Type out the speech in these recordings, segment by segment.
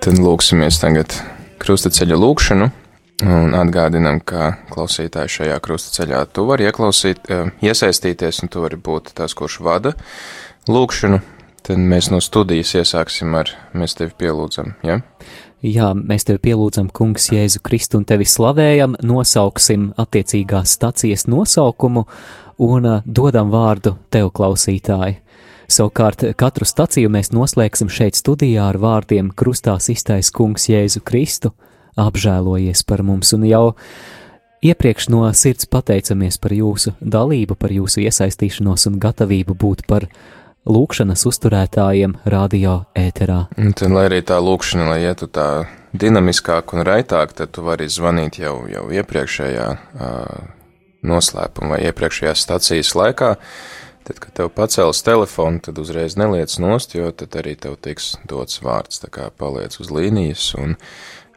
Tad lūksimies tagad krustaceļa lūkšanu un atgādinam, ka klausītāji šajā krustaceļā tu vari ieklausīt, eh, iesaistīties un tu vari būt tas, kurš vada lūkšanu. Tad mēs no studijas iesāksim ar mēs tevi pielūdzam, ja? Jā, mēs tevi pielūdzam, Kungs, Jēzu Kristu un tevi slavējam, nosauksim attiecīgās stacijas nosaukumu un uh, dodam vārdu tev, klausītāji. Savukārt katru staciju mēs noslēgsim šeit studijā ar vārdiem Krustā iztais Kungs Jēzu Kristu, apžēlojies par mums un jau iepriekš no sirds pateicamies par jūsu dalību, par jūsu iesaistīšanos un gatavību būt par lūkšanas uzturētājiem radio ēterā. Un tad, lai arī tā lūkšana, lai ietu tā dinamiskāk un raitāk, tad tu vari zvanīt jau, jau iepriekšējā uh, noslēpuma vai iepriekšējās stacijas laikā. Tad, kad tev pacels telefonu, tad uzreiz neliec nost, jo tad arī tev tiks dots vārds, tā kā paliec uz līnijas un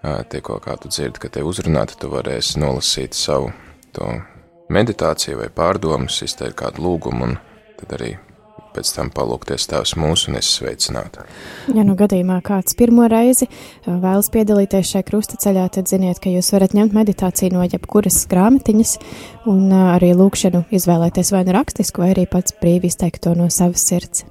tikko kā tu dzirdi, ka te uzrunāti, tu varēsi nolasīt savu to meditāciju vai pārdomas, izteikt kādu lūgumu un tad arī pēc tam palūkties Tēvs mūsu un es sveicinātu. Ja nu gadījumā kāds pirmo reizi uh, vēlas piedalīties šajā krustaceļā, tad ziniet, ka jūs varat ņemt meditāciju no jebkuras grāmatiņas un uh, arī lūkšanu izvēlēties vai nu rakstisku, vai arī pats brīvi izteikt to no savas sirds.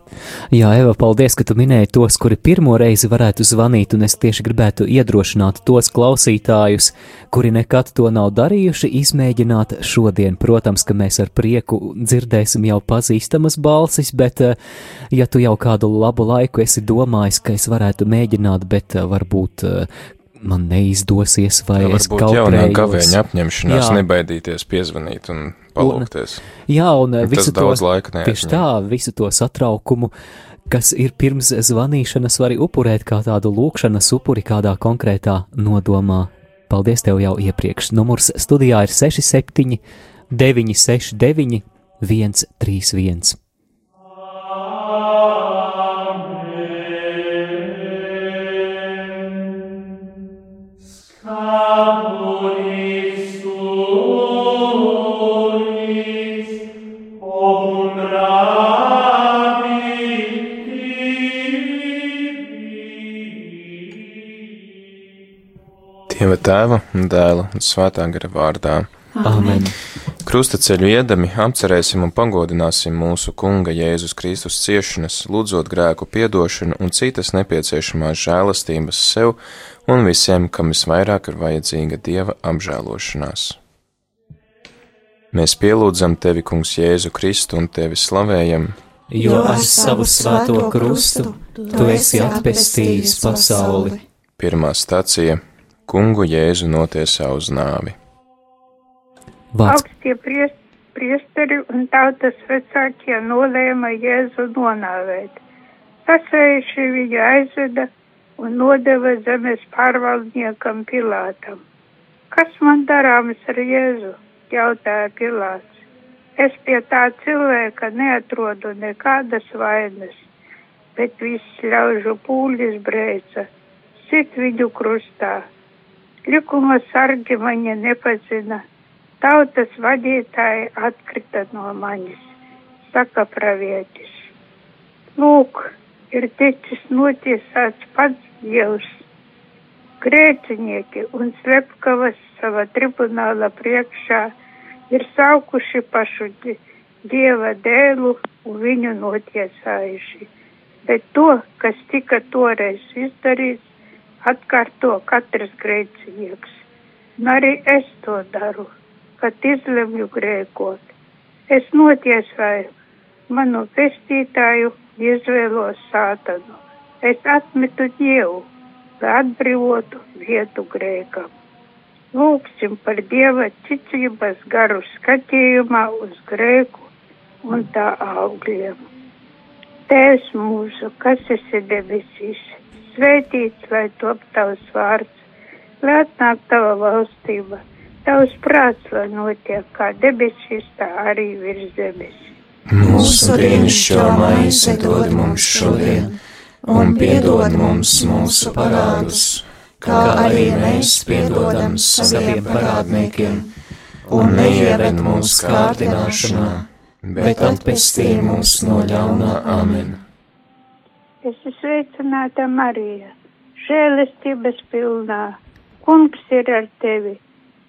Jā, Eva, paldies, ka tu minēji tos, kuri pirmo reizi varētu zvanīt, un es tieši gribētu iedrošināt tos klausītājus, kuri nekad to nav darījuši, izmēģināt šodien. Protams, ka mēs ar prieku dzirdēsim jau pazīstamas balsis, bet bet, eh, ja tu jau kādu labu laiku esi domājis, ka es varētu mēģināt, bet eh, varbūt eh, man neizdosies, vai es kaut kādā gavēņa apņemšanās jā. nebaidīties piezvanīt un palūkties. Un, jā, un, un visu to, laika tieši tā, visu to satraukumu, kas ir pirms zvanīšanas, var upurēt kā tādu lūkšanas upuri kādā konkrētā nodomā. Paldies tev jau iepriekš. Numurs studijā ir 67 969 131. Dieva tēva un dēla un svētā gara vārdā. Amen. Krustaceļu iedami apcerēsim un pagodināsim mūsu Kunga Jēzus Kristus ciešanas, lūdzot grēku piedošanu un citas nepieciešamās žēlastības sev un visiem, kam visvairāk ir vajadzīga Dieva apžēlošanās. Mēs pielūdzam Tevi, Kungs Jēzu Kristu, un Tevi slavējam, jo ar savu svēto krustu Tu esi atpestījis pasauli. Pirmā stacija kungu Jēzu notiesā uz nāvi. Vārds. Augstie priest, priesteri un tautas vecākie nolēma Jēzu nonāvēt. Sasējuši viņu aizveda un nodeva zemes pārvaldniekam Pilātam. Kas man darāms ar Jēzu? jautāja Pilāts. Es pie tā cilvēka neatrodu nekādas vainas, bet viss ļaužu pūlis brēca, sit viņu krustā Likuma sargi mani nepazina, tautas vadītāji atkrita no manis, saka pravietis. Lūk, ir ticis notiesāts pats Dievs. Grēcinieki un slepkavas sava tribunāla priekšā ir saukuši pašu Dieva dēlu un viņu notiesājuši. Bet to, kas tika toreiz izdarīts, atkārto katrs grēcinieks. Un arī es to daru, kad izlemju grēkot. Es notiesāju manu pestītāju, izvēlos sātanu. Es atmetu Dievu, lai atbrīvotu vietu grēkam. Lūksim par Dieva ticības garu skatījumā uz grēku un tā augļiem. Tēvs mūsu, kas esi debesīs, svētīts lai top tavs vārds, lai atnāk tava valstība, tavs prāts, lai notiek kā debesīs, tā arī virs zemes. Mūsu dienascho maizi dod mums šodien, un piedod mums mūsu parādus, kā arī mēs piedodam saviem parādniekiem, un neieved mūsu kārdināšanā, bet atpestī mūs no ļaunā amen. Es esmu sveicināta Marija. žēlestības pilnā. Kungs ir ar tevi.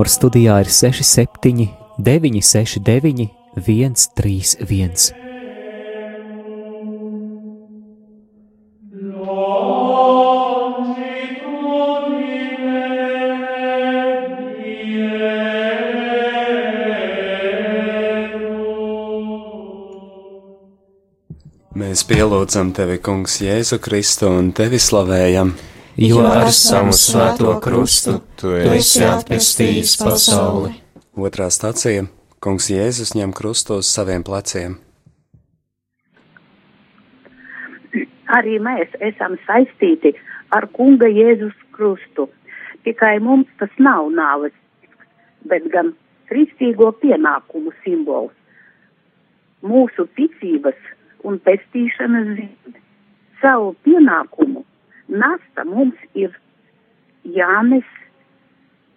Tālruņa studijā ir 67, 969, 131. Mēs pielūdzam tevi, Kungs, Jēzu Kristu un tevi slavējam, Jo ar savu svēto krustu tu esi atpestījis pasauli. Otrā stācija - Kungs Jēzus ņem krustu uz saviem pleciem. Arī mēs esam saistīti ar Kunga Jēzus krustu. Tikai mums tas nav nāves, bet gan kristīgo pienākumu simbols. Mūsu ticības un pestīšanas zīme. Savu pienākumu nasta mums ir jānes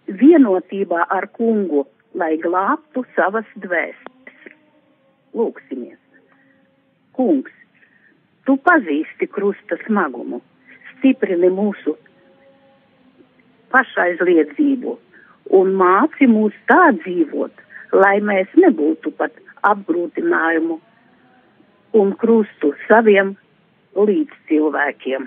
vienotībā ar kungu, lai glābtu savas dvēseles. Lūksimies! Kungs, tu pazīsti krusta smagumu, stiprini mūsu pašaizliedzību un māci mūs tā dzīvot, lai mēs nebūtu pat apgrūtinājumu un krustu saviem līdzcilvēkiem.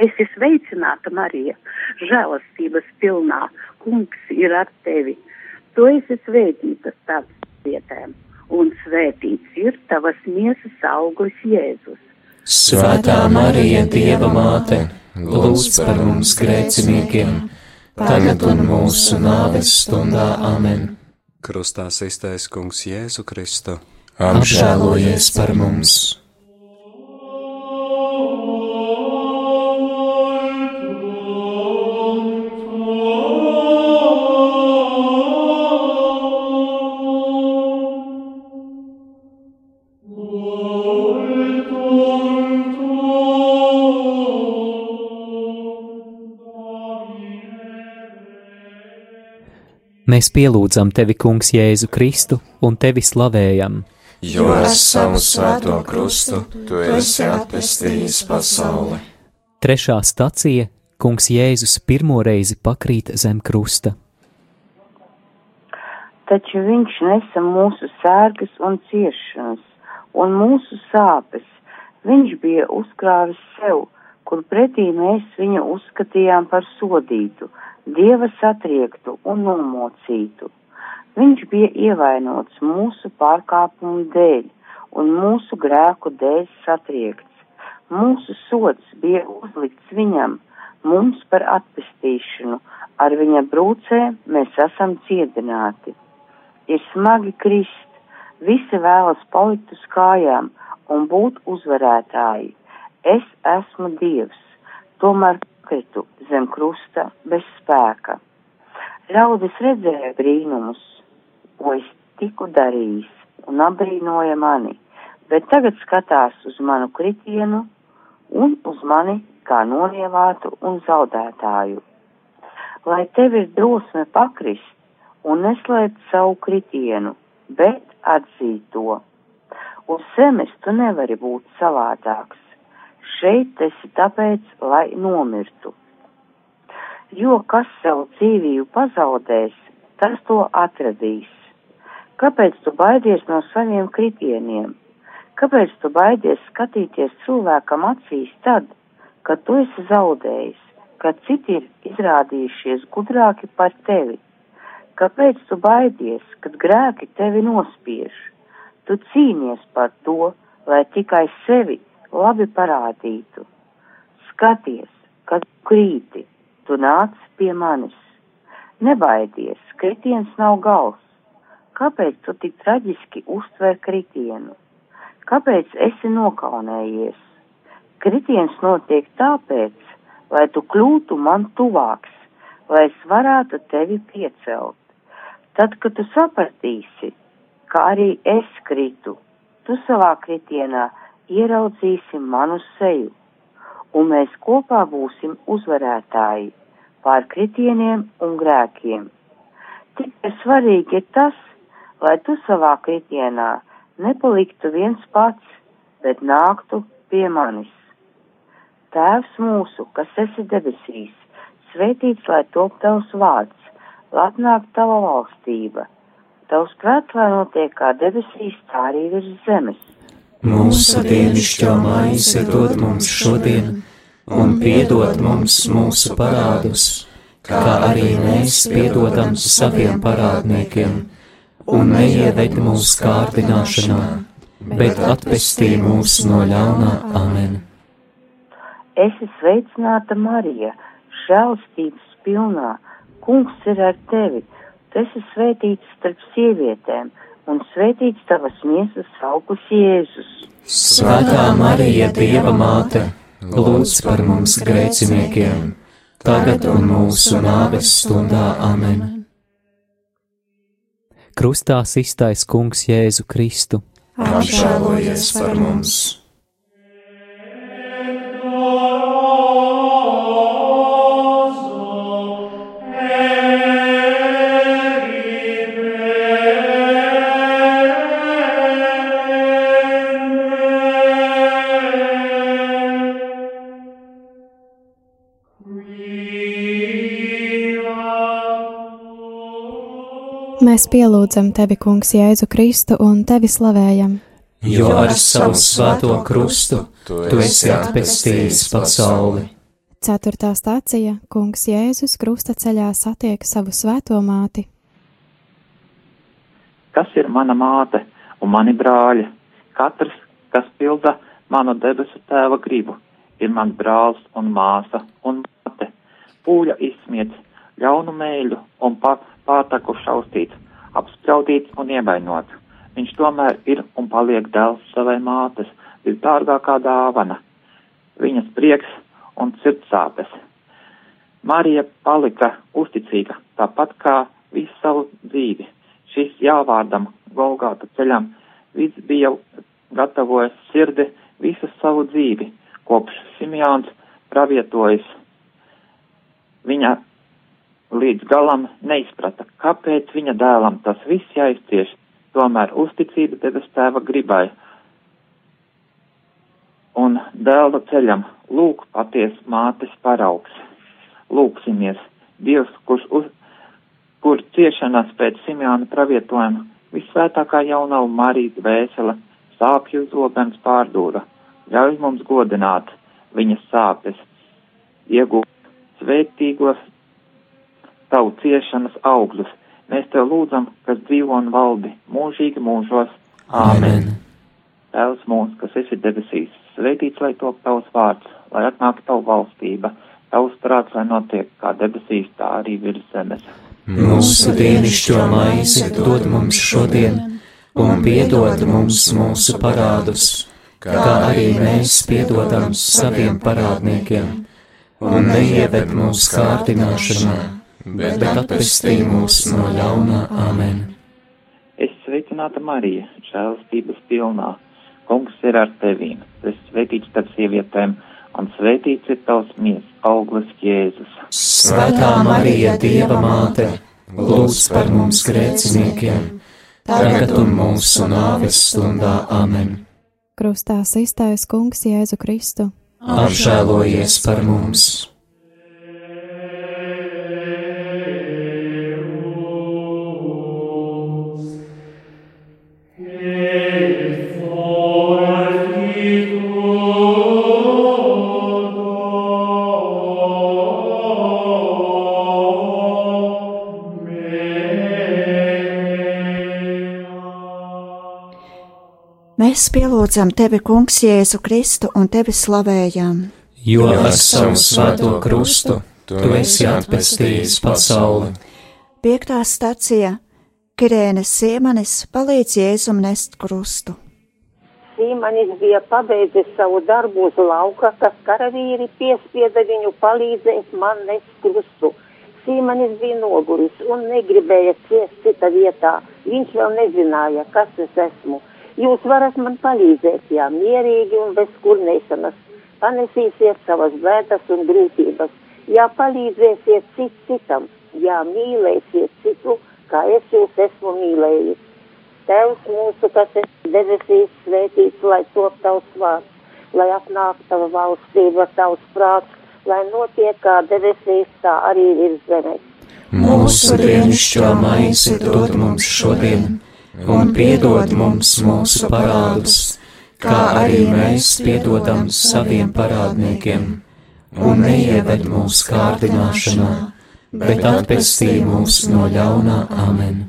Esi sveicināta, Marija, žēlastības pilnā, kungs ir ar tevi. Tu esi svētīta starp vietēm, un svētīts ir tavas miesas auglis Jēzus. Svētā Marija, Dieva māte, lūdz par mums grēciniekiem, tagad un mūsu nāves stundā amen. Krustā iztaisa Kungs Jēzu Kristu. Apžēlojies par mums! Mēs pielūdzam tevi, Kungs, Jēzu Kristu un tevi slavējam. Jo ar savu svēto krustu tu esi atpestījis pasauli. Trešā stacija - Kungs Jēzus pirmo reizi pakrīt zem krusta. Taču viņš nesa mūsu sērgas un ciešanas un mūsu sāpes. Viņš bija uzkrāvis sev, kur pretī mēs viņu uzskatījām par sodītu, dieva satriektu un nomocītu. Viņš bija ievainots mūsu pārkāpumu dēļ un mūsu grēku dēļ satriekts. Mūsu sods bija uzlikts viņam, mums par atpestīšanu, ar viņa brūcēm mēs esam ciedināti. Ir smagi krist, visi vēlas palikt uz kājām un būt uzvarētāji. Es esmu Dievs, tomēr kritu zem krusta bez spēka. Ļaudis redzēja brīnumus, ko es tiku darījis, un apbrīnoja mani, bet tagad skatās uz manu kritienu un uz mani kā nonievātu un zaudētāju. Lai tev ir drosme pakrist un neslēpt savu kritienu, bet atzīt to. Uz zemes tu nevari būt savādāks. Šeit esi tāpēc, lai nomirtu. Jo kas savu dzīvību pazaudēs, tas to atradīs. Kāpēc tu baidies no saviem kritieniem? Kāpēc tu baidies skatīties cilvēkam acīs tad, kad tu esi zaudējis, kad citi ir izrādījušies gudrāki par tevi? Kāpēc tu baidies, kad grēki tevi nospiež? Tu cīnies par to, lai tikai sevi labi parādītu. Skaties, kad krīti, tu nāc pie manis. Nebaidies, kritiens nav gals. Kāpēc tu tik traģiski uztver kritienu? Kāpēc esi nokaunējies? Kritiens notiek tāpēc, lai tu kļūtu man tuvāks, lai es varētu tevi piecelt. Tad, kad tu sapratīsi, ka arī es kritu, tu savā kritienā ieraudzīsi manu seju, un mēs kopā būsim uzvarētāji pār kritieniem un grēkiem. Tikai svarīgi ir tas, lai tu savā kritienā nepaliktu viens pats, bet nāktu pie manis. Tēvs mūsu, kas esi debesīs, svētīts lai top tavs vārds, lai atnāk tava valstība. Tavs prāts, lai notiek kā debesīs, tā arī virs zemes. Mūsu dienascho maizi dod mums šodien, un piedod mums mūsu parādus, kā arī mēs piedodam saviem parādniekiem. Un neieved mūsu kārdināšanā, bet atpestī mūs no ļaunā. Amen. Esi sveicināta Marija, žēlstības pilnā, kungs ir ar tevi, tu esi svētīts starp sievietēm, un svētīts tavas miesas augurs Jēzus. Svētā Marija, Dieva māte, lūdz par mums grēciniekiem, tagad un mūsu nāves stundā amen krustā iztais kungs Jēzu Kristu. Apžēlojies par mums! Mēs pielūdzam tevi, Kungs, Jēzu Kristu un tevi slavējam. Jo ar savu svēto krustu tu esi atpestījis pasauli. Ceturtā stācija - Kungs Jēzus krusta ceļā satiek savu svēto māti. Kas ir mana māte un mani brāļi? Katrs, kas pilda manu debesu tēva gribu, ir mans brālis un māsa un māte. Pūļa izsmiets, ļaunu mēļu un pat pārtaku šaustīts, apspraudīts un ievainots. Viņš tomēr ir un paliek dēls savai mātes, visdārgākā dāvana, viņas prieks un sirdsāpes. Marija palika uzticīga, tāpat kā visu savu dzīvi. Šis jāvārdam Golgāta ceļam, viss bija gatavojis sirdi visu savu dzīvi, kopš Simjāns pravietojas. Viņa līdz galam neizprata, kāpēc viņa dēlam tas viss jāizcieš, tomēr uzticība debes tēva gribai. Un dēla ceļam lūk paties mātes paraugs. Lūksimies, Dievs, kurš uz, kur ciešanās pēc Simjāna pravietojuma visvētākā jaunava Marijas vēsela sāpju zobens pārdūra, ļauj mums godināt viņas sāpes, iegūt svētīgos tavu ciešanas augļus. Mēs tev lūdzam, kas dzīvo un valdi mūžīgi mūžos. Āmen! Tēvs mūsu, kas esi debesīs, svētīts lai top tavs vārds, lai atnāk tavu valstība, tavs prāts, lai notiek kā debesīs, tā arī virs zemes. Mūsu dienascho maizi dod mums šodien, un piedod mums mūsu parādus, kā arī mēs piedodam saviem parādniekiem, un neieved mūsu kārdināšanā bet, atpestī mūs no ļaunā amen. Es sveicināta Marija, žēlastības pilnā. Kungs ir ar tevīm, tu esi svētīts starp sievietēm, un svētīts ir tavs mies, auglis Jēzus. Svētā Marija, Dieva māte, lūdz par mums grēciniekiem, tagad un mūsu nāves stundā amen. Krustā iztaisa kungs Jēzu Kristu. Apžēlojies par mums! Mēs pielūdzam tevi, Kungs, Jēzu Kristu un tevi slavējam. Jo ar savu svēto krustu tu esi atpestījis pasauli. Piektā stacija Kirēnes Sīmanis palīdz Jēzum nest krustu. Sīmanis bija pabeidzis savu darbu uz lauka, kas karavīri piespieda viņu palīdzēt man nest krustu. Sīmanis bija noguris un negribēja ciest cita vietā. Viņš vēl nezināja, kas es esmu. Jūs varat man palīdzēt, jā, mierīgi un bez kurnēšanas. Panesīsiet savas bēdas un grūtības, jā, palīdzēsiet cit citam, jā, mīlēsiet citu, kā es jūs esmu mīlējis. Tevs mūsu, kas esi debesīs, svētīts, lai top tavs vārds, lai apnāk tava valstība, tavs prāts, lai notiek kā debesīs, tā arī virs zemes. Mūsu dienascho maizi dod mums šodien un piedod mums mūsu parādus, kā arī mēs piedodam saviem parādniekiem, un neieved mūsu kārdināšanā, bet atpestī mūs no ļaunā amen.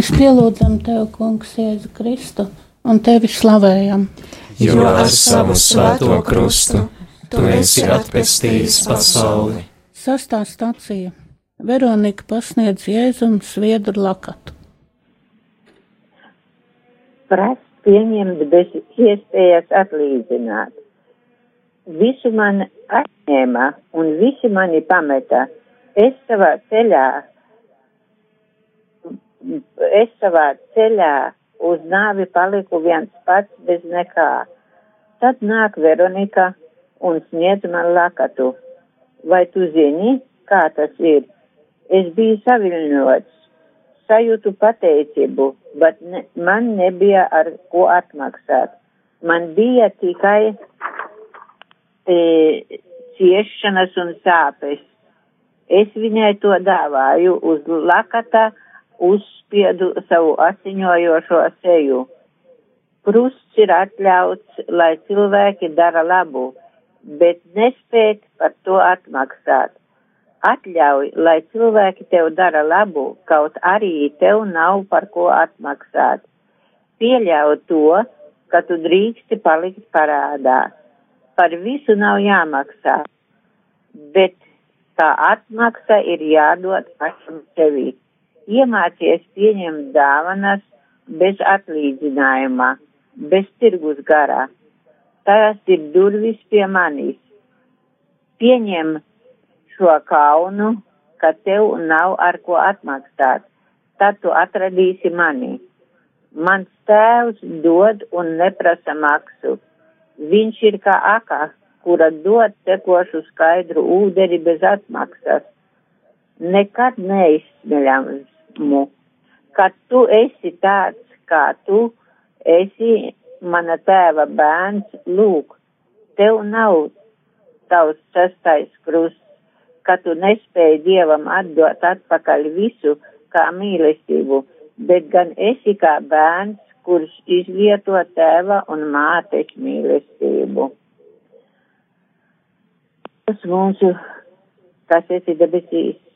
Mēs pielūdzam Tevi, Kungs, Jēzu Kristu un Tevi slavējam. Jo ar savu svēto krustu Tu esi atpestījis pasauli. Sastā stacija Veronika pasniedz Jēzum sviedru lakatu. Prast pieņemt bez iespējas atlīdzināt visu man atņēma un visi mani pameta. Es savā ceļā, es savā ceļā uz nāvi paliku viens pats bez nekā. Tad nāk Veronika un sniedz man lakatu. Vai tu zini, kā tas ir? Es biju saviļņots, sajūtu pateicību, bet ne, man nebija ar ko atmaksāt. Man bija tikai e, ciešanas un sāpes. Es viņai to dāvāju uz lakata, uzspiedu savu asiņojošo seju. Krusts ir atļauts, lai cilvēki dara labu, bet nespēt par to atmaksāt. Atļauj, lai cilvēki tev dara labu, kaut arī tev nav par ko atmaksāt. Pieļauj to, ka tu drīksti palikt parādā par visu nav jāmaksā, bet tā atmaksa ir jādod pašam sevi. Iemācies pieņemt dāvanas bez atlīdzinājuma, bez tirgus garā. Tās ir durvis pie manis. Pieņem šo kaunu, ka tev nav ar ko atmaksāt, tad tu atradīsi mani. Mans tēvs dod un neprasa maksu Viņš ir kā aka, kura dod tekošu skaidru ūdeni bez atmaksas. Nekad neizsmeļamu, kad tu esi tāds, kā tu esi mana tēva bērns, lūk, tev nav tavs sastais krusts, ka tu nespēji Dievam atdot atpakaļ visu kā mīlestību, bet gan esi kā bērns, kurš izvieto tēva un mātes mīlestību. Tas mūsu, kas esi debesīs,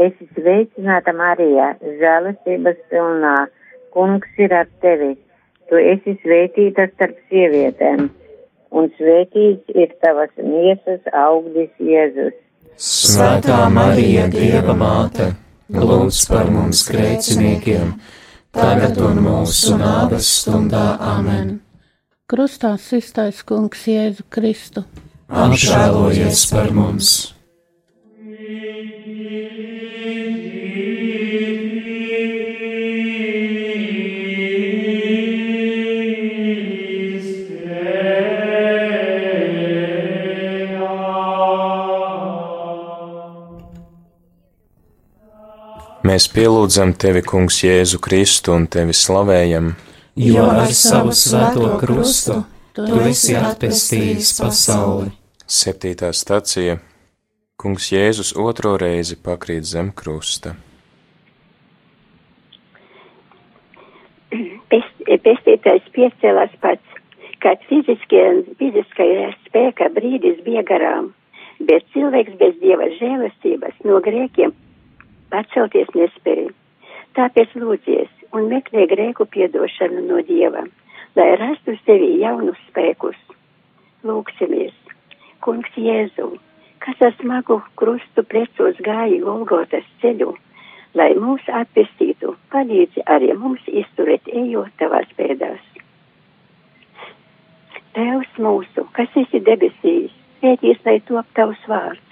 Es sveicināta Marija, žēlastības pilnā, kungs ir ar tevi, tu esi svētīta starp sievietēm un svētīts ir tavas miesas auglis Jēzus. Svētā Marija, Dieva māte, lūdz par mums grēciniekiem, tagad un mūsu nāves stundā amen. Krustā sistais kungs Jēzu Kristu. Apžēlojies par mums! Mēs pielūdzam tevi, Kungs, Jēzu Kristu un tevi slavējam, jo ar savu svēto krustu tu esi atpestījis pasauli. Septītā stacija Kungs Jēzus otro reizi pakrīt zem krusta. Pestītais piecēlās pats, kad fiziskajā spēka brīdis bija garām, bet cilvēks bez dieva žēlastības no grēkiem pacelties nespēja. Tāpēc lūdzies un meklē grēku piedošanu no Dieva, lai rastu sevi jaunus spēkus. Lūksimies, Kungs Jēzu, kas ar smagu krustu plecos gāja Golgotas ceļu, lai mūs atpestītu, palīdzi arī mums izturēt ejot tavās pēdās. Tēvs mūsu, kas esi debesīs, svētīs, lai top tavs vārds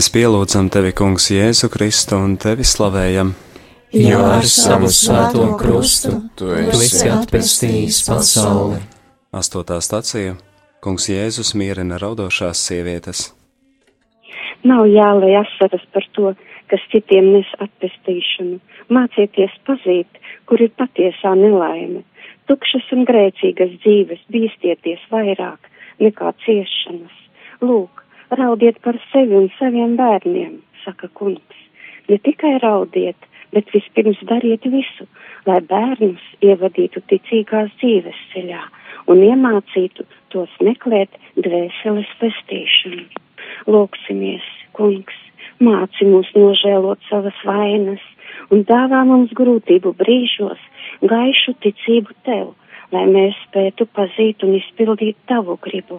Mēs pielūdzam tevi, Kungs, Jēzu Kristu un tevi slavējam. Jo ar savu svēto krustu tu esi atpestījis pasauli. Astotā stacija Kungs Jēzus mierina raudošās sievietes. Nav jālai asaras par to, kas citiem nes atpestīšanu. Mācieties pazīt, kur ir patiesā nelaime. Tukšas un grēcīgas dzīves bīstieties vairāk nekā ciešanas. Lūk, Raudiet par sevi un saviem bērniem, saka kungs. Ne tikai raudiet, bet vispirms dariet visu, lai bērnus ievadītu ticīgās dzīves ceļā un iemācītu tos meklēt dvēseles pestīšanu. Lūksimies, kungs, māci mūs nožēlot savas vainas un dāvā mums grūtību brīžos gaišu ticību tev, lai mēs spētu pazīt un izpildīt tavu gribu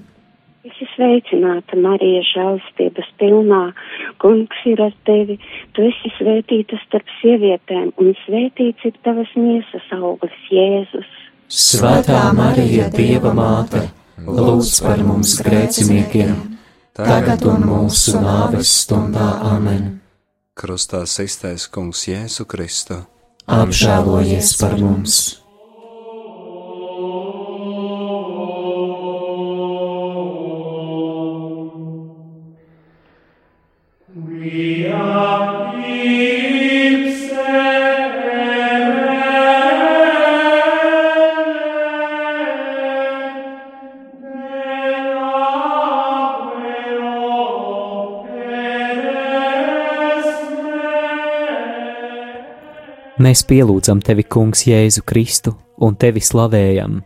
Esi sveicināta, Marija, žēlstības pilnā, kungs ir ar tevi, tu esi svētīta starp sievietēm, un svētīts ir tavas miesas auglis, Jēzus. Svētā Marija, Dieva māte, lūdz par mums grēciniekiem, tagad un mūsu nāves stundā amen. Krustā iztaisa kungs Jēzu Kristu. Apžēlojies par mums! Mēs pielūdzam tevi, Kungs, Jēzu Kristu un tevi slavējam.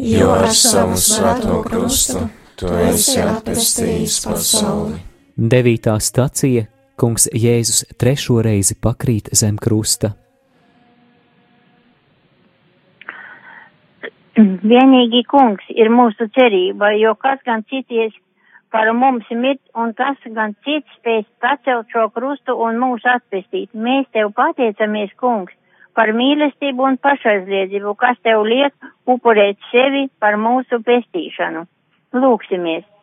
Jo ar savu svēto krustu tu esi atpestījis pasauli. Devītā stacija Kungs Jēzus trešo reizi pakrīt zem krusta. Vienīgi kungs ir mūsu cerība, jo kas gan cities par mums mirt, un kas gan cits spēs pacelt šo krustu un mūs atpestīt. Mēs tev pateicamies, kungs, par mīlestību un pašaizliedzību, kas tev liek upurēt sevi par mūsu pestīšanu. Lūksimies!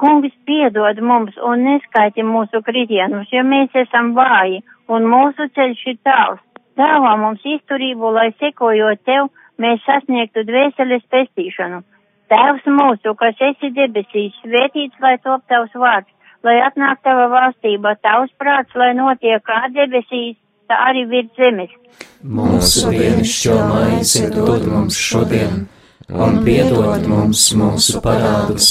Kungs piedod mums un neskaiti mūsu kritienus, jo mēs esam vāji un mūsu ceļš ir tāls. Dāvā mums izturību, lai sekojot tev, mēs sasniegtu dvēseles pestīšanu. Tēvs mūsu, kas esi debesīs, svētīts, lai top tavs vārds, lai atnāk tava valstība, tavs prāts, lai notiek kā debesīs, tā arī virs zemes. Mūsu dienascho maizi dod mums šodien, un piedod mums mūsu parādus,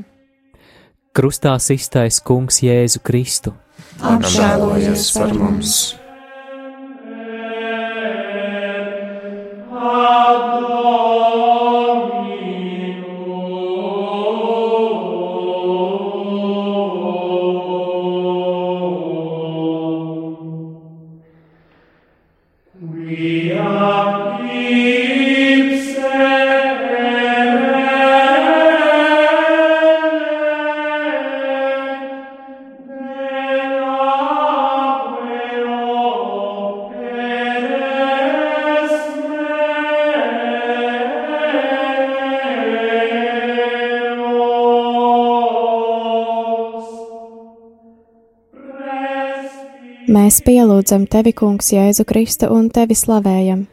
Krustā iztais Kungs Jēzu Kristu. Apžēlojies par mums! Mēs pielūdzam tevi, Kungs, Jēzu Kristu un tevi slavējam.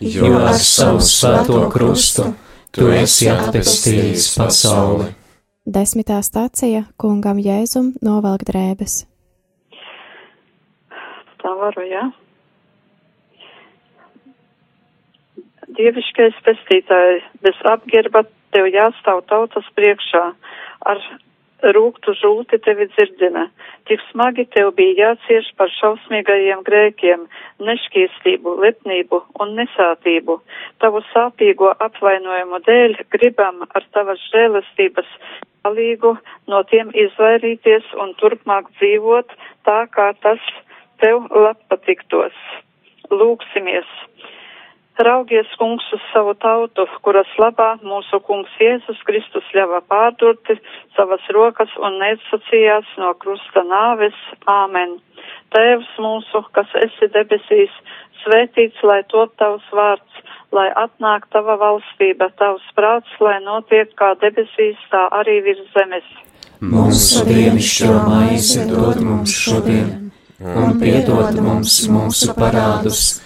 Jo ar savu svēto krustu tu esi atpestījis pasauli. Desmitā stācija kungam Jēzum novelk drēbes. Tā varu, jā. Dieviškais pestītāji, bez apgerba tev jāstāv tautas priekšā, ar rūktu žūti tevi dzirdina. Tik smagi tev bija jācieš par šausmīgajiem grēkiem, nešķīstību, lepnību un nesātību. Tavu sāpīgo apvainojumu dēļ gribam ar tavas žēlastības palīgu no tiem izvairīties un turpmāk dzīvot tā, kā tas tev labpatiktos. Lūksimies! Raugies, kungs, uz savu tautu, kuras labā mūsu kungs Jēzus Kristus ļāva pārdurti savas rokas un neatsacījās no krusta nāves. Āmen. Tēvs mūsu, kas esi debesīs, svētīts, lai top tavs vārds, lai atnāk tava valstība, tavs prāts, lai notiek kā debesīs, tā arī virs zemes. Mūsu dienascho maizi dod mums šodien, un piedod mums mūsu parādus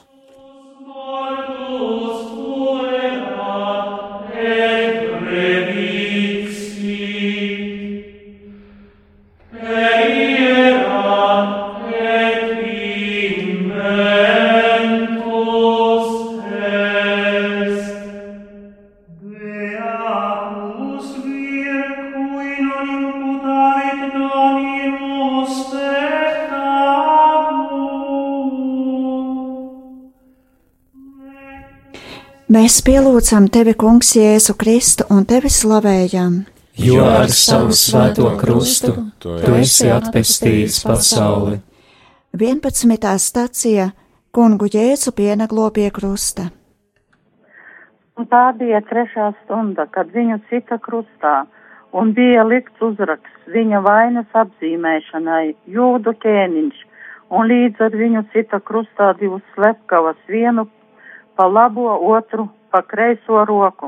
Mēs pielūdzam tevi, Kungs, Jēzu Kristu un tevi slavējam. Jo ar savu svēto krustu tu esi atpestījis pasauli. 11. stacija Kungu Jēzu pienaglo pie krusta. Un tā bija trešā stunda, kad viņu cita krustā, un bija likts uzraksts viņa vainas apzīmēšanai, jūdu ķēniņš, un līdz ar viņu cita krustā divas slepkavas, vienu pa labo, otru pa kreiso roku.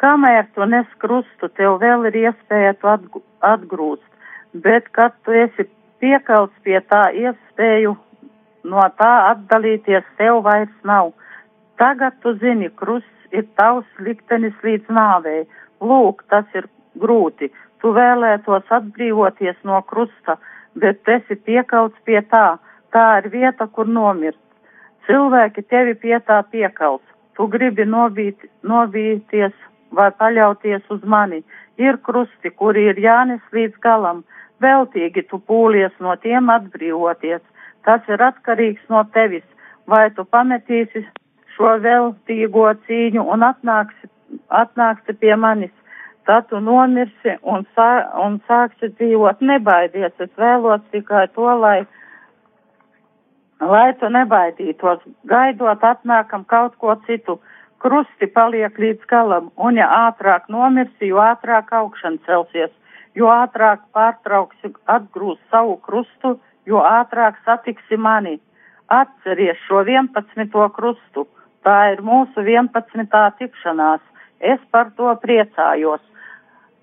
Kamēr tu nes krustu, tev vēl ir iespēja to atgrūst, bet kad tu esi piekalts pie tā iespēju no tā atdalīties tev vairs nav. Tagad tu zini, krusts ir tavs liktenis līdz nāvei. Lūk, tas ir grūti. Tu vēlētos atbrīvoties no krusta, bet esi piekalts pie tā. Tā ir vieta, kur nomirt. Cilvēki tevi pie tā piekals. Tu gribi novīt, novīties vai paļauties uz mani. Ir krusti, kuri ir jānes līdz galam. Veltīgi tu pūlies no tiem atbrīvoties. Tas ir atkarīgs no tevis. Vai tu pametīsi šo veltīgo cīņu un atnāksi, atnāksi pie manis. Tad tu nomirsi un, sā, un sāksi dzīvot. Nebaidies, es vēlos tikai to, lai lai tu nebaidītos, gaidot atnākam kaut ko citu. Krusti paliek līdz galam, un ja ātrāk nomirsi, jo ātrāk augšana celsies, jo ātrāk pārtrauksi atgrūst savu krustu, jo ātrāk satiksi mani. Atceries šo 11. krustu, tā ir mūsu 11. tikšanās, es par to priecājos.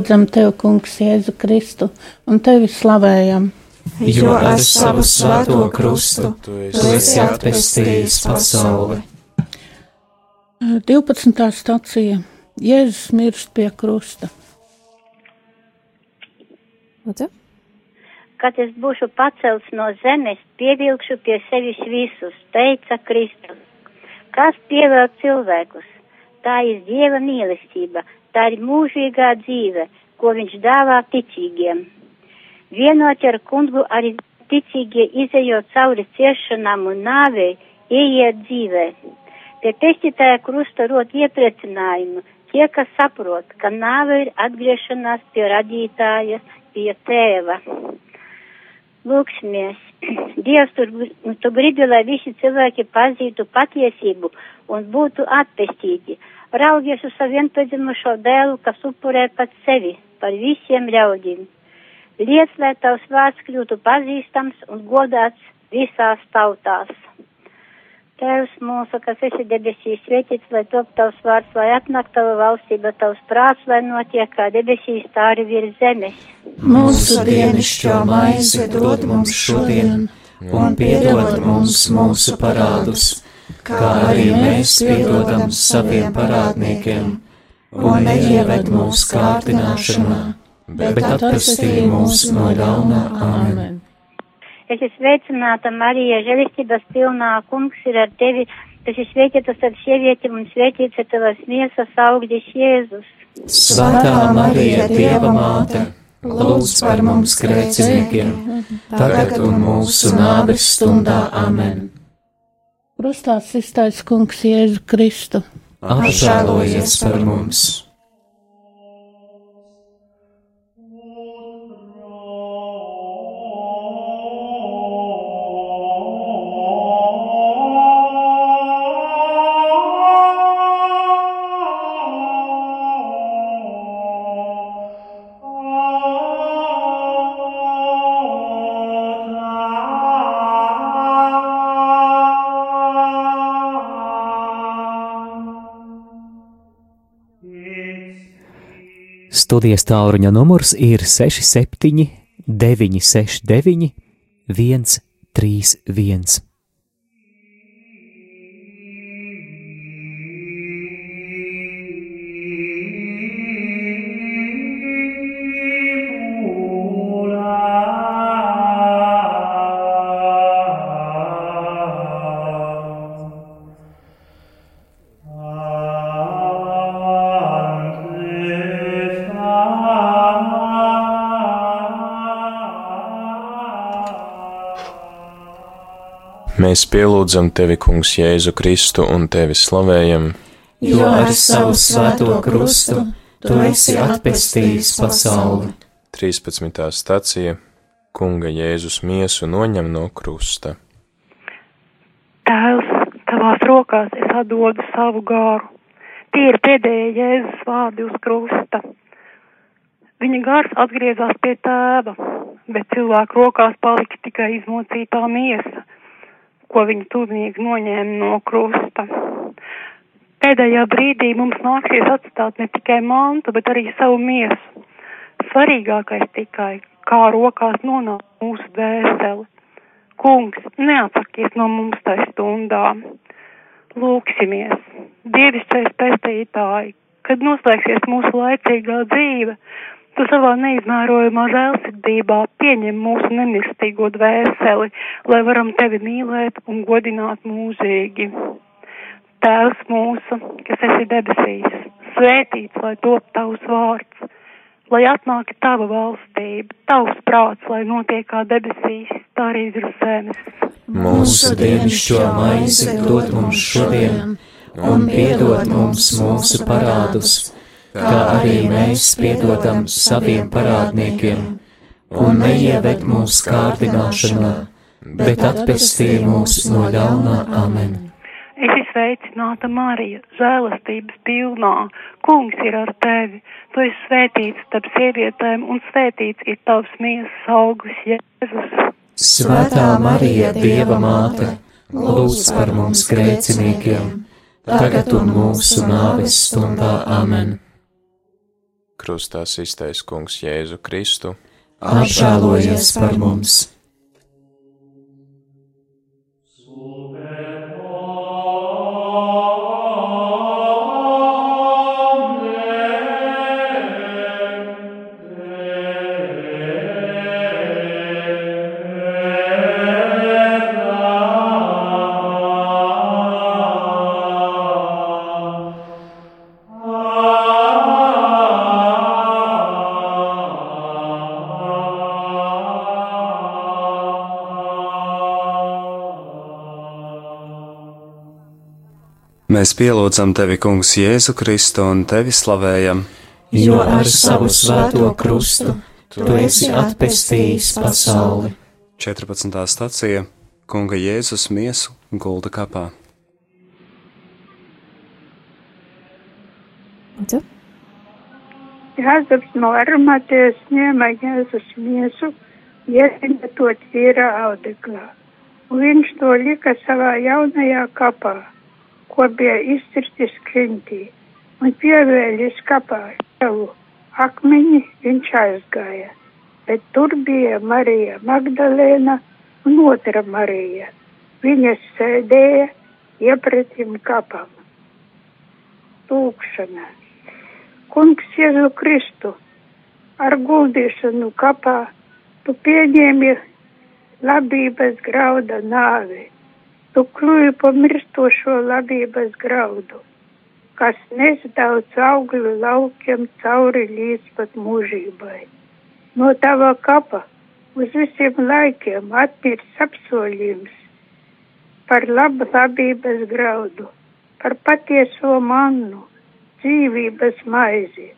Mēs pielūdzam Tev, Kungs, Jēzu Kristu un Tevi slavējam. Jo ar savu svēto krustu Tu esi atpestījis pasauli. 12. stacija Jēzus mirst pie krusta. Lūdzu. Kad es būšu pacelts no zemes, pievilkšu pie sevis visus, teica Kristus. Kas pievēl cilvēkus? Tā ir Dieva mīlestība, tā ir mūžīgā dzīve, ko viņš dāvā ticīgiem. Vienot ar kungu arī ticīgie izējot cauri ciešanām un nāvei, ieiet dzīvē. Pie pestītāja krusta rot iepriecinājumu tie, kas saprot, ka nāve ir atgriešanās pie radītāja, pie tēva. Lūksimies! Dievs, tu, tu gribi, lai visi cilvēki pazītu patiesību un būtu atpestīti. Raugies uz savu vienpadzimušo dēlu, kas upurē pat sevi par visiem ļaudīm. Liec, lai tavs vārds kļūtu pazīstams un godāts visās tautās. Tēvs mūsu, kas esi debesīs, svētīts, lai top tavs vārds, lai atnāk tava valstība, tavs prāts, lai notiek kā debesīs, tā arī virs zemes. Mūsu dienascho maizi dod mums šodien, un piedod mums mūsu parādus, kā arī mēs piedodam saviem parādniekiem, un neieved mūsu kārdināšanā, bet atpestī mūs no ļauna. Āmen! Es esmu sveicināta, Marija, žēlistības pilnā, kungs ir ar tevi, tu esi svētīta starp sievietēm un svētīts ir tavas miesas augļis Jēzus. Svētā Marija, Dieva māte, lūdz par mums grēciniekiem, tagad un mūsu nāves stundā. Amen! Krustā iztaisa kungs Jēzu Kristu. Apžēlojies par mums! Studijas tālruņa numurs ir 67, 969, 131. Mēs pielūdzam tevi, Kungs, Jēzu Kristu un tevi slavējam, jo ar savu svēto krustu tu esi atpestījis pasauli. 13. stacija Kunga Jēzus miesu noņem no krusta. Tēvs, tavās rokās es atdodu savu gāru. Tie ir pēdējie Jēzus vārdi uz krusta. Viņa gars atgriezās pie tēva, bet cilvēku rokās palika tikai izmocītā miesa ko viņa tuvinieki noņēma no krusta. Pēdējā brīdī mums nāksies atstāt ne tikai mantu, bet arī savu miesu. Svarīgākais tikai, kā rokās nonāk mūsu dvēseli. Kungs, neatsakies no mums tajā stundā. Lūksimies, dievišķais pestītāji, kad noslēgsies mūsu laicīgā dzīve, Tu savā neizmērojamā žēlsirdībā pieņem mūsu nemirstīgo dvēseli, lai varam tevi mīlēt un godināt mūžīgi. Tēvs mūsu, kas esi debesīs, svētīts, lai top tavs vārds, lai atnāk tava valstība, tavs prāts, lai notiek kā debesīs, tā arī virs zemes. Mūsu dienascho maizi dod mums šodien, un piedod mums mūsu parādus kā arī mēs piedodam saviem parādniekiem, un neieved mūsu kārdināšanā, bet atpestī mūs no ļaunā amen. Es sveicināta Marija, žēlastības pilnā. Kungs ir ar tevi. Tu esi svētīts starp sievietēm, un svētīts ir tavs miesas augurs, Jēzus. Svētā Marija, Dieva māte, lūdz par mums grēciniekiem, tagad un mūsu nāves stundā amen krustā iztais kungs Jēzu Kristu, apžēlojies par mums! Mēs pielūdzam tevi, Kungs, Jēzu Kristu un tevi slavējam, jo ar savu svēto krustu tu esi atpestījis pasauli. 14. stacija Kunga Jēzus miesu gulda kapā. Lūdzu. Jāzeps no armatēs ņēma Jēzus miesu, iesina to tīra audeklā, un viņš to lika savā jaunajā kapā, ko bija izcirtis krintī, un pievēlis kapā savu akmeņi viņš aizgāja, bet tur bija Marija Magdalēna un otra Marija. Viņas sēdēja iepretim kapam. Lūkšana. Kungs Jēzu Kristu, ar guldīšanu kapā tu pieņēmi labības grauda nāvi. Tu kļuvi pamirstošo labības graudu, kas nes daudz augļu laukiem cauri līdz pat mūžībai. No tava kapa uz visiem laikiem atmirs apsolījums par labu labības graudu, par patieso mannu, dzīvības maizi,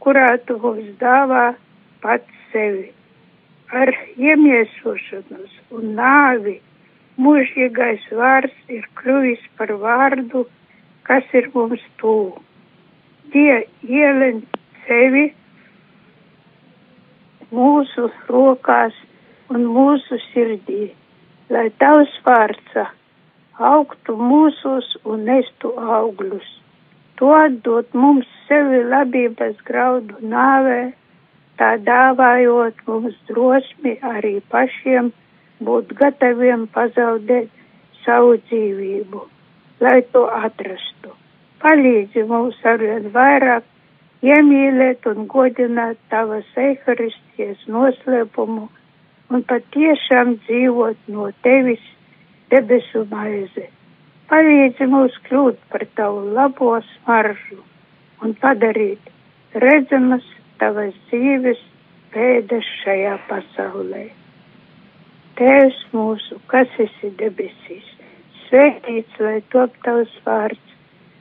kurā tu mums dāvā pats sevi. Ar iemiesošanos un nāvi mūžīgais vārds ir kļuvis par vārdu, kas ir mums tuvu. Tie ielen sevi mūsu rokās un mūsu sirdī, lai tavs vārds augtu mūsos un nestu augļus. To atdot mums sevi labības graudu nāvē, tā dāvājot mums drosmi arī pašiem būt gataviem pazaudēt savu dzīvību, lai to atrastu. Palīdzi mums arvien vairāk iemīlēt un godināt tavas eharistijas noslēpumu un patiešām dzīvot no tevis debesu maize. Palīdzi mums kļūt par tavu labo smaržu un padarīt redzamas tavas dzīves pēdas šajā pasaulē. Tēvs mūsu, kas esi debesīs, svētīts lai top tavs vārds,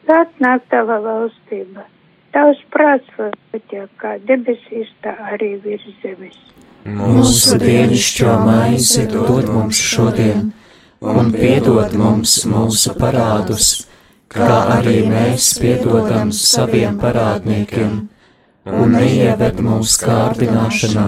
atnāk tava valstība, tavs prāts vai kā debesīs, tā arī virs zemes. Mūsu dienascho maizi dod mums šodien, un piedod mums mūsu parādus, kā arī mēs piedodam saviem parādniekiem, un neieved mūsu kārdināšanā,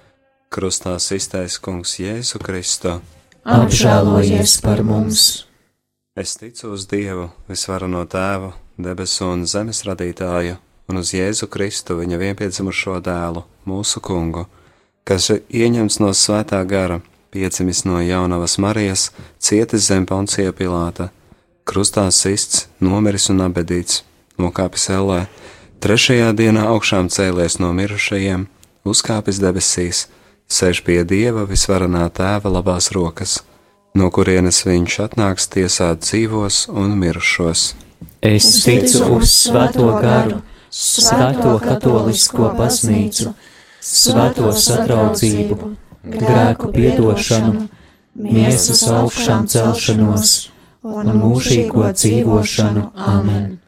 Krustā iztais kungs Jēzu Kristu. Apžēlojies par mums! Es ticu uz Dievu, visvarano tēvu, debesu un zemes radītāju, un uz Jēzu Kristu, viņa vienpiedzimušo dēlu, mūsu kungu, kas ieņemts no svētā gara, piedzimis no jaunavas Marijas, cietis zem Poncija Pilāta, krustā sists, nomiris un abedīts, nokāpis ellē, trešajā dienā augšām cēlies no mirušajiem, uzkāpis debesīs, sēž pie Dieva visvarenā tēva labās rokas no kurienes viņš atnāks tiesāt dzīvos un mirušos. Es ticu uz Svēto garu, Svēto katolisko baznīcu, Svēto satraudzību, grēku piedošanu, miesas augšām celšanos un mūžīgo dzīvošanu. Amen!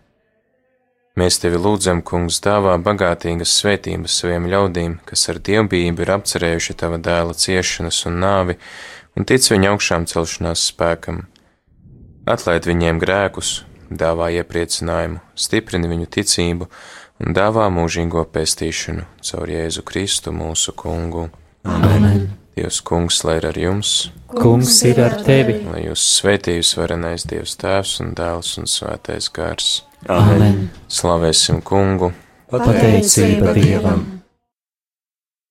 Mēs tevi lūdzam, Kungs, dāvā bagātīgas svētības saviem ļaudīm, kas ar dievbijību ir apcerējuši tava dēla ciešanas un nāvi, un tic viņa augšām celšanās spēkam. Atlaid viņiem grēkus, dāvā iepriecinājumu, stiprini viņu ticību un dāvā mūžīgo pestīšanu caur Jēzu Kristu mūsu kungu. Amen! Dievs, kungs, lai ir ar jums! Kungs ir ar tevi! Lai jūs svētījus varenais Dievs Tēvs un Dēls un Svētais Gars! Amen! Slavēsim kungu! Pateicība Dievam!